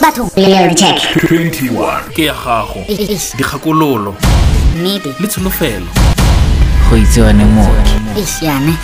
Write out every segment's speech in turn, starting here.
batho check 21 ke ya gago. Dikgakololo nnete le tsholofelo go itsewane mooki yane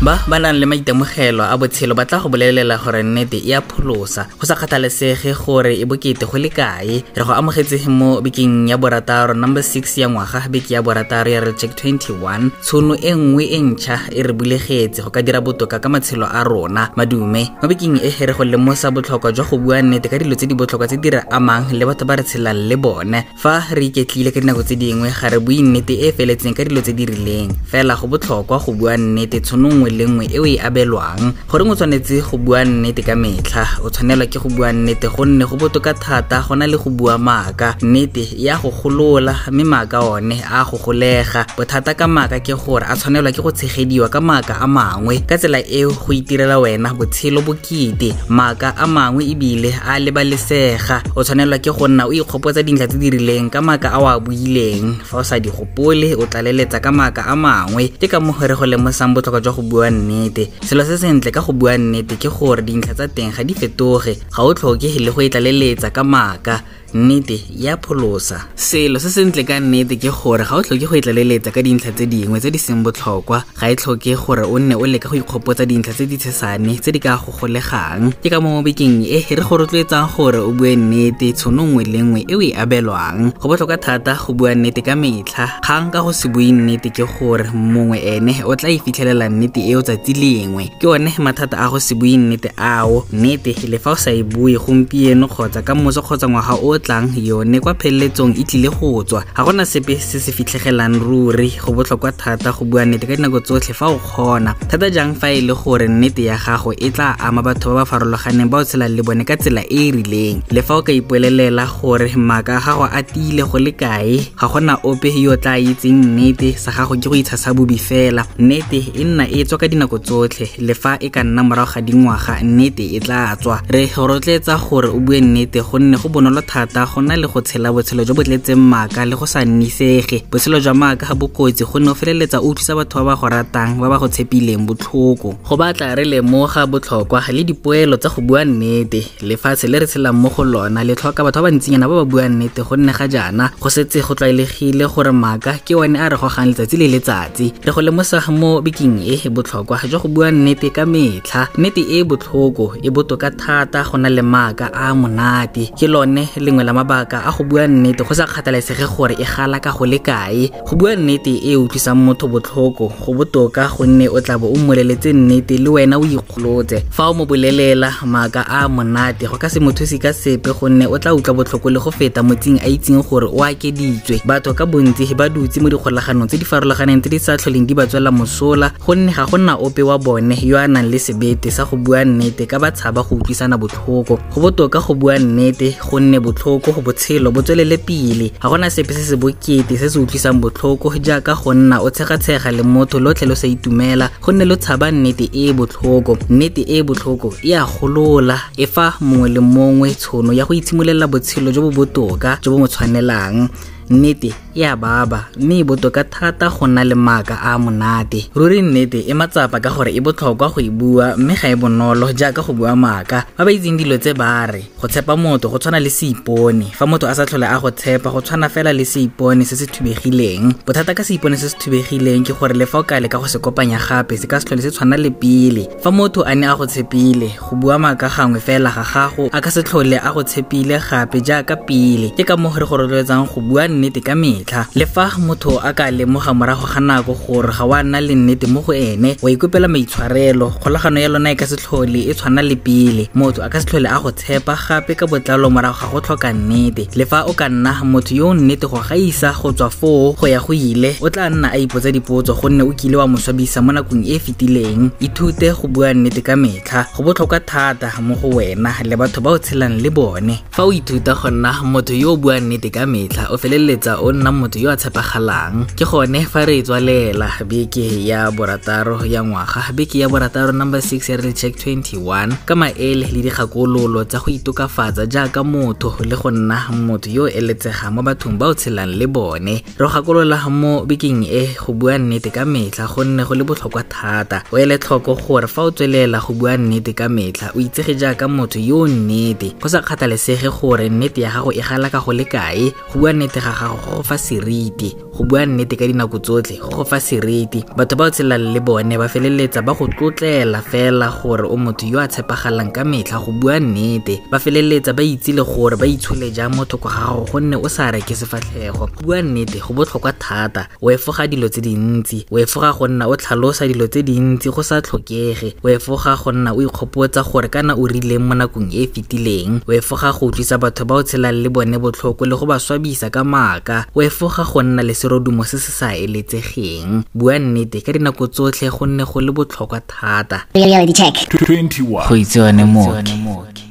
ba ba nang le maitemogelo a botshelo ba tla go bolelela gore nnete e a pholosa. Go sa kgathalesege gore e bokete go le kae. Re go amogetse mo bekeng ya borataro number 6 ya ngwaga beke ya borataro ya reject 21 tshono e nngwe e ntšha e re bulegetse go ka dira botoka ka matshelo a rona madume. Mo bekeng e re go lemosa botlhokwa jwa go bua nnete ka dilo tse di botlhokwa tse di re amang le batho ba re tshelang le bone. Fa re iketlile ka dinako tse dingwe ga re bue nnete e e feletseng ka dilo tse di rileng. Fela go botlhokwa go bua nnete tshono nngwe le nngwe e o e abelwang. Goreng o tshwanetse go bua nnete ka metlha o tshwanelwa ke go bua nnete gonne go botoka thata go na le go bua maaka. Nnete ya go golola mme maaka one a go golega. Bothata ka maaka ke gore a tshwanelwa ke go tshegediwa ka maaka a mangwe. Ka tsela eo go itirela wena botshelo bokete maaka a mangwe ebile a lebalesega. O tshwanelwa ke go nna o ikgopotsa dintlha tse di rileng ka maaka a o a buileng. Fa o sa di gopole o tlaleletsa ka maaka a mangwe. Ke ka mo re go lemosang botlhokwa jwa go bua nnete. Selo se sentle ka go bua nnete ke gore dintlha tsa teng ga di fetoge ga o tlhoke le go e tlaleletsa ka maaka. Nnete ya pholosa. Selo se sentle ka nnete ke gore ga o tlhoke go e tlaleletsa ka dintlha tse dingwe tse di seng botlhokwa ga e tlhoke gore o nne o leka go ikgopotsa dintlha tse di tshesane tse di ka go golegang ke ka mo bekeng e re go rotloetsang gore o bue nnete tshono nngwe le nngwe e o e abelwang. Go botlhokwa thata go bua nnete ka metlha kgang ka go se bue nnete ke gore mongwe ene o tla e fitlhelela nnete eo tsatsi lengwe. Ke one mathata a go se bue nnete ao. Nnete le fa o sa e bue gompieno kgotsa ka moso kgotsa ngwaga o tlang yone kwa pheleletsong e tlile go tswa. Ga gona sepe se se fitlhegelang ruri go botlhokwa thata go bua nnete ka dinako tsotlhe fa o kgona. Thata jang fa e le gore nnete ya gago e tla ama batho ba ba farologaneng ba o tshelang le bone ka tsela e e rileng? Le fa o ka ipolelela gore maaka a gago a tiile go le kae ga gona ope yo tla itseng nnete sa gago ke go itshasa bobi fela. Nnete e nna e tswa ka dinako tsotlhe le fa e ka nna morago ga dingwaga nnete e tla tswa. Re rotletsa gore o bue nnete gonne go bonolo thata go na le go tshela botshelo jo bo tletseng maaka le go sa nnisege. Botshelo jwa maaka ga bokotsi gonne o feleletsa o thusa batho ba ba go ratang ba ba go tshepileng botlhoko. Go batla re lemoga botlhokwa le dipoelo tsa go bua nnete lefatshe le re tshelang mo go lona le tlhoka batho ba bantsinyana ba ba buang nnete gonne ga jaana. Go setse go tlwaelegile gore maaka ke one a re gogang letsatsi le letsatsi. Re go lemosa mo bekeng e botlhokwa jwa go bua nnete ka metlha. Nnete e botlhoko e botoka thata go na le maaka a monate. Ke lone lengwe la mabaka a go bua nnete go sa kgathalesege gore e gala ka go le kae. Go bua nnete e utlwisang motho botlhoko go botoka gonne o tla bo o mmoleletse nnete le wena o ikgolotse. Fa o mo bolelela maaka a monate go ka se mo thusi ka sepe gonne o tla utlwa botlhoko le go feta motsing a itseng gore o akeditswe. Batho ka bontsi ba dutse mo dikgolaganong tse di farologaneng tse di sa tlholeng di ba tswela mosola gonne ga gona ope wa bone yo a nang le sebete sa go bua nnete ka ba tshaba go utlwisana botlhoko. Go botoka go bua nnete gonne botlhoko go botshelo bo tswelele pele. Ga gona sepe se se bokete se se utlwisang botlhoko jaaka go nna o tshegatshega le motho lotlhe lo sa itumela. Gonne lo tshaba nnete e e botlhoko. Nnete e e botlhoko e a golola e fa mongwe le mongwe tshono ya go itshimololela botshelo jo bo botoka jo bo mo tshwanelang. Nnete e a baba mme e botoka thata go nna le maaka a monate. Ruri nnete e matsapa ka gore e botlhokwa go e bua mme ga e bonolo jaaka go bua maaka. Ba ba itseng dilo tse ba re go tshepa motho go tshwana le seipone fa motho a sa tlhole a go tshepa go tshwana fela le seipone se se thubegileng. Bothata ka seipone se se thubegileng ke gore le fa o ka leka go se kopanya gape se ka se tlhole se tshwana le pele. Fa motho a ne a go tshepile go bua maaka gangwe fela ga gago a ka se tlhole a go tshepile gape jaaka pele. Ke ka mo re go rotloetsang go bua nnete ka metlha. Le fa motho a ka lemoga morago ga nako gore ga wa nna le nnete mo go ene wa ikopela maitshwarelo. Kgolagano ya lona e ka se tlhole e tshwana le pele. Motho a ka se tlhole a go tshepa gape ka botlalo morago ga go tlhoka nnete. Le fa o ka nna motho yo nnete go gaisa go tswa foo go ya go ile o tla nna a ipotsa dipotso gonne o kile wa mo swabisa mo nakong e e fetileng. Ithute go bua nnete ka metlha go botlhokwa thata mo go wena le batho ba o tshelang le bone. Fa o ithuta go nna motho yo o buang nnete ka metlha o feleletse feleletsa o nna motho yo a tshepagalang ke gone fa re e tswalela beke ya borataro ya ngwaga. Beke ya borataro number 6 ya re check 21 ka maele le dikgakololo tsa go itokafatsa jaaka motho le go nna motho yo o eletsega mo bathong ba o tshelang le bone. Re gakolola mo bekeng e go bua nnete ka metlha gonne go le botlhokwa thata. O ele tlhoko gore fa o tswelela go bua nnete ka metlha o itsege jaaka motho yo nnete. Go sa kgathalesege gore nnete ya gago e gala ka go le kae. Go bua nnete ga gago go fa seriti. Go bua nnete ka dinako tsotlhe go go fa seriti. Batho ba o tshelang le bone ba feleletsa ba go tlotlela fela gore o motho yo a tshepagalang ka metlha go bua nnete. Ba feleletsa ba itse le gore ba itshole jang mo thoko ga gago gonne o sa reke sefatlhego. Go bua nnete go botlhokwa thata o efoga dilo tse dintsi o efoga go nna o tlhalosa dilo tse dintsi go sa tlhokege o efoga go nna o ikgopotsa gore kana o rileng mo nakong e e fetileng o efoga go utlwisa batho ba o tshelang le bone botlhoko le go ba swabisa ka maaka o efoga go nna le serodumo se se sa eletsegeng bua nnete ka dinako tsotlhe gonne go le botlhokwa thata. Reality check. 21 go itsewane mooki.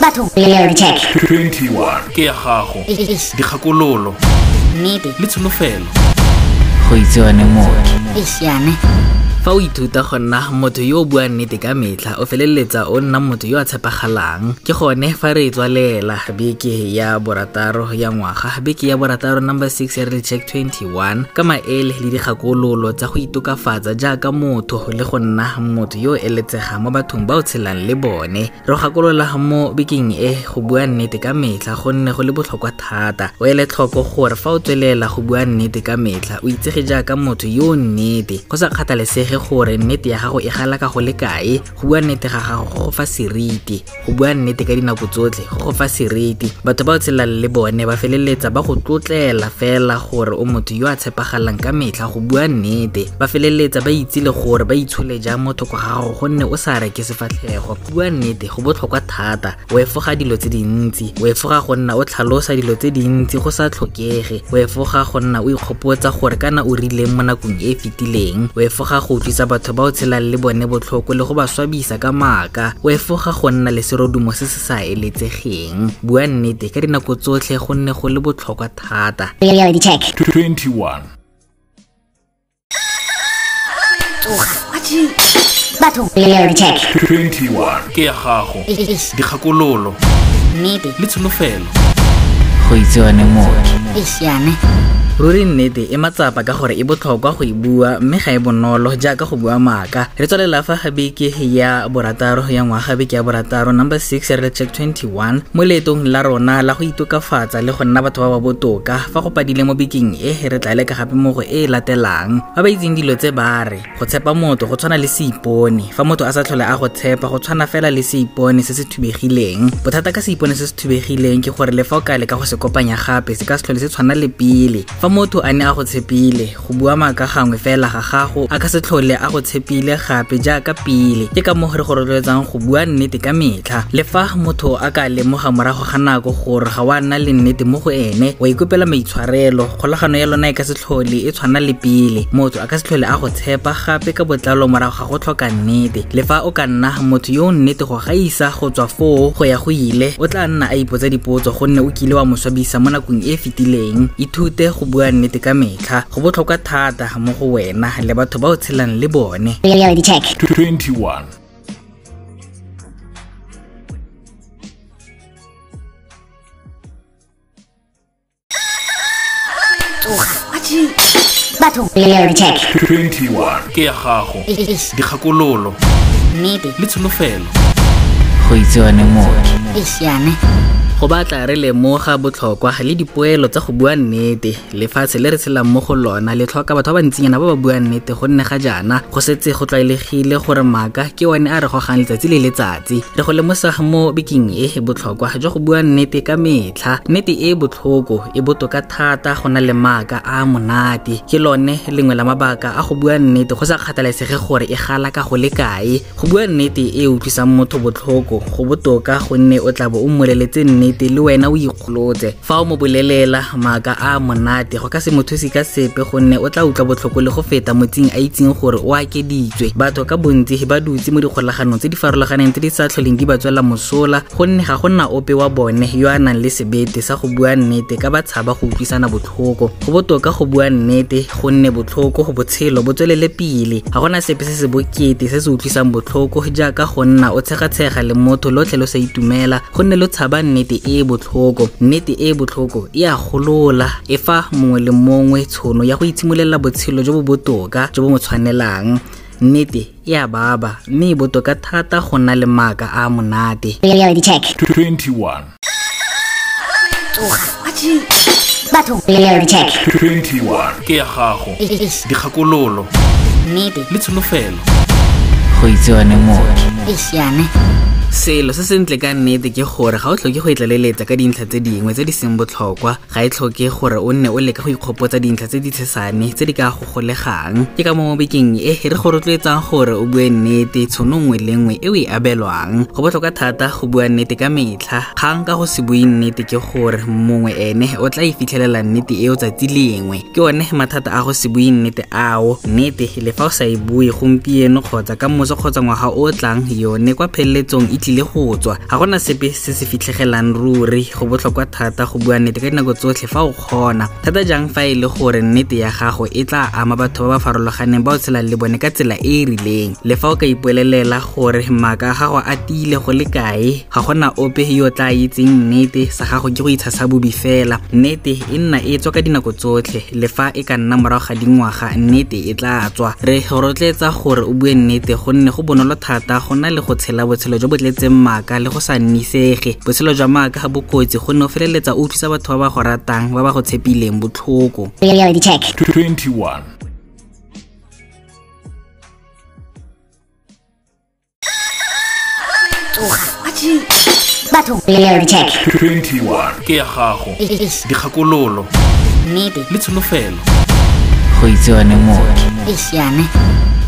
Batho. Reality check. 21 ke ya gago. Dikgakololo. Le tsholofelo. Go itsewane mooki. Eish, yana. Fa o ithuta go nna motho yo o buang nnete ka metlha o feleletsa o nna motho yo a tshepagalang. Ke gone fa re e tswalela. Beke ya borataro ya ngwaga beke ya borataro number 6 ya re check 21 ka maele le dikgakololo tsa go itokafatsa jaaka motho le go nna motho yo o eletsega mo bathong ba o tshelang le bone. Re gakolola mo bekeng e go bua nnete ka metlha gonne go le botlhokwa thata. O ele tlhoko gore fa o tswelela go bua nnete ka metlha o itsege jaaka motho yo nnete. Go sa kgathalesege gore nnete ya gago e gala ka go le kae go bua nnete ga gago go go fa seriti go bua nnete ka dinako tsotlhe go go fa seriti. Batho ba o tshelang le bone ba feleletsa ba go tlotlela fela gore o motho yo a tshepegalang ka metlha go bua nnete. Ba feleletsa ba itse le gore ba itshole jang mo thoko ga gago gonne o sa reke sefatlhego. Go bua nnete go botlhokwa thata o efoga dilo tse dintsi o efoga go nna o tlhalosa dilo tse dintsi go sa tlhokege o efoga go nna o ikgopotsa gore kana o rileng mo nakong e e fetileng o efoga go utlwisa batho ba o tshelang le bone botlhoko le go ba swabisa ka maaka o efoga go nna le serodumo se se sa eletsegeng bua nnete ka dinako tsotlhe gonne go le botlhokwa thata Reality check. 21 Batho. Reality check. 21 ke ya gago Eish. dikgakololo Nnete. le tsholofelo go itsewane yana. Ruri nnete e matsapa ka gore e botlhokwa go e bua mme ga e bonolo jaaka go bua maaka. Re tswalela fa ga beke ya borataro ya ngwaga beke ya borataro number 6 ya re check 21 mo leetong la rona la go itokafatsa le go nna batho ba ba botoka. Fa go padile mo bekeng e re tla leka gape mo go e e latelang. Ba ba itseng dilo tse ba re go tshepa motho go tshwana le seipone fa motho a sa tlhole a go tshepa go tshwana fela le seipone se se thubegileng. Bothata ka seipone se se thubegileng ke gore le fa o ka leka go se kopanya gape se ka se tlhole se tshwana le pele. Fa motho a ne a go tshepile go bua maaka gangwe fela ga gago a ka se tlhole a go tshepile gape jaaka pele. Ke ka moo re go rotloetsang go bua nnete ka metlha. Le fa motho a ka lemoga morago ga nako gore ga wa nna le nnete mo go ene wa ikopela maitshwarelo. Kgolagano ya lona e ka se tlhole e tshwana le pele. Motho a ka se tlhole a go tshepa gape ka botlalo morago ga go tlhoka nnete. Le fa o ka nna motho yo o nnete go gaisa go tswa foo go ya go ile o tla nna a ipotsa dipotso gonne o kile wa mo swabisa mo nakong e e fetileng. Ithute go bua nnete ka metlha go botlhokwa thata mo go wena le batho ba o tshelang le bone Reality check. 21 Batho. Reality check. 21 ke ya gago Eish. dikgakololo Nnete. le tsholofelo go itsewane mooki. Go batla re lemoga botlhokwa le dipoelo tsa go bua nnete lefatshe le re tshelang mo go lona le tlhoka batho ba bantsinyana ba ba buang nnete gonne ga jaana go setse go tlwaelegile gore maaka ke one a re gogang letsatsi le letsatsi. Re go lemosa mo bekeng e e botlhokwa jwa go bua nnete ka metlha. Nnete e e botlhoko e botoka thata go na le maaka a monate. Ke lone lengwe la mabaka a go bua nnete go sa kgathalesege gore e gala ka go le kae. Go bua nnete e e utlwisang motho botlhoko go botoka gonne o tla bo o mmoleletse nnete. Nnete le wena o ikgolotse. Fa o mo bolelela maaka a monate go ka se mo thuse ka sepe gonne o tla utlwa botlhoko le go feta motsing a itseng gore o akeditswe. Batho ka bontsi ba dutse mo dikgolaganong tse di farologaneng tse di sa tlholeng di ba tswela mosola gonne ga go nna ope wa bone yo a nang le sebete sa go bua nnete ka ba tshaba go utlwisana botlhoko. Go botoka go bua nnete gonne botlhoko go botshelo bo tswelele pele. Ga gona sepe se se bokete se se utlwisang botlhoko jaaka go nna o tshegatshega le motho lotlhe lo sa itumela gonne lo tshaba nnete e e botlhoko nnete e e botlhoko e a golola e fa mongwe le mongwe tshono ya go itshimololela botshelo jo bo botoka jo bo mo tshwanelang nnete e a baba mme e botoka thata go nna le maaka a monate Reality check. 21 Batho. Reality check. 21 ke ya gago Eish. dikgakololo Nnete. le tsholofelo go itsewane mooki. Selo se sentle ka nnete ke gore ga o tlhoke go itlaleletsa ka dintlha tse dingwe tse di seng botlhokwa ga e tlhoke gore o nne o leka go ikgopotsa dintlha tse di tshesane tse di ka go golegang ke ka mo mo bekeng e re go rotloetsang gore o bue nnete tshono nngwe le nngwe e o e abelwang. Go botlhokwa thata go bua nnete ka metlha kgang ka go se bue nnete ke gore mongwe ene o tla e fitlhelela nnete eo tsatsi lengwe. Ke one mathata a go se bue nnete ao. Nnete le fa o sa e bue gompieno kgotsa ka moso kgotsa ngwaga o tlang yone kwa pheleletsong e tlile go tswa. Ga gona sepe se se fitlhegelang ruri go botlhokwa thata go bua nnete ka dinako tsotlhe fa o kgona. Thata jang fa e le gore nnete ya gago e tla ama batho ba ba farologaneng ba o tshelang le bone ka tsela e e rileng? Le fa o ka ipolelela gore maaka a gago a tiile go le kae? Ga gona ope yo o tla itseng nnete sa gago ke go itshasa bobi fela. Nnete e nna e tswa ka dinako tsotlhe le fa e ka nna morago ga dingwaga nnete e tla tswa. Re go rotletsa gore o bue nnete gonne go bonolo thata go nna le go tshela botshelo jo bo tletseng maaka le go sa nnisege botshelo jwa maaka ga bokotsi gonne o feleletsa o thusa batho ba ba go ratang ba ba go tshepileng botlhoko Reality check. 21 Batho. Reality check. 21 ke ya gago Eish. dikgakololo Nnete. le tsholofelo go itsewane mooki.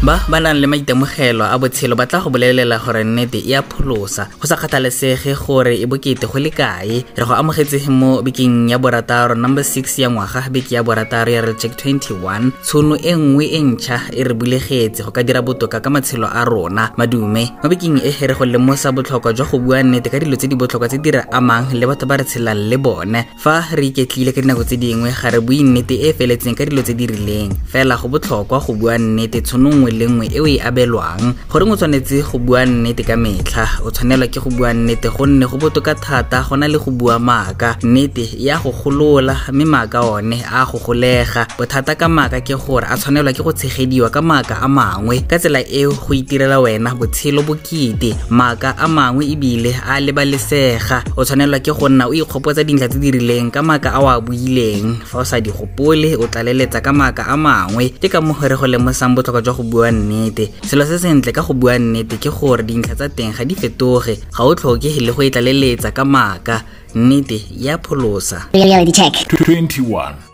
Ba ba nang le maitemogelo a botshelo ba tla go bolelela gore nnete e a pholosa. Go sa kgathalesege gore e bokete go le kae. Re go amogetse mo bekeng ya borataro number 6 ya ngwaga beke ya borataro ya reject 21 tshono e nngwe e ntšha e re bulegetse go ka dira botoka ka matshelo a rona madume. Mo bekeng e re go lemosa botlhokwa jwa go bua nnete ka dilo tse di botlhokwa tse di re amang le batho ba re tshelang le bone. Fa re iketlile ka dinako tse dingwe ga re bue nnete e e feletseng ka dilo tse di rileng. Fela go botlhokwa go bua nnete tshono nngwe le nngwe e o e abelwang. Goreng o tshwanetse go bua nnete ka metlha o tshwanelwa ke go bua nnete gonne go botoka thata go na le go bua maaka. Nnete ya go golola mme maaka one a go golega. Bothata ka maaka ke gore a tshwanelwa ke go tshegediwa ka maaka a mangwe. Ka tsela eo go itirela wena botshelo bokete maaka a mangwe ebile a lebalesega. O tshwanelwa ke go nna o ikgopotsa dintlha tse di rileng ka maaka a o a buileng. Fa o sa di gopole o tlaleletsa ka maaka a mangwe. Ke ka mo re go lemosang botlhokwa jwa go bua nnete. Selo se sentle ka go bua nnete ke gore dintlha tsa teng ga di fetoge ga o tlhoke le go e tlaleletsa ka maaka. Nnete ya pholosa. Reality check. 21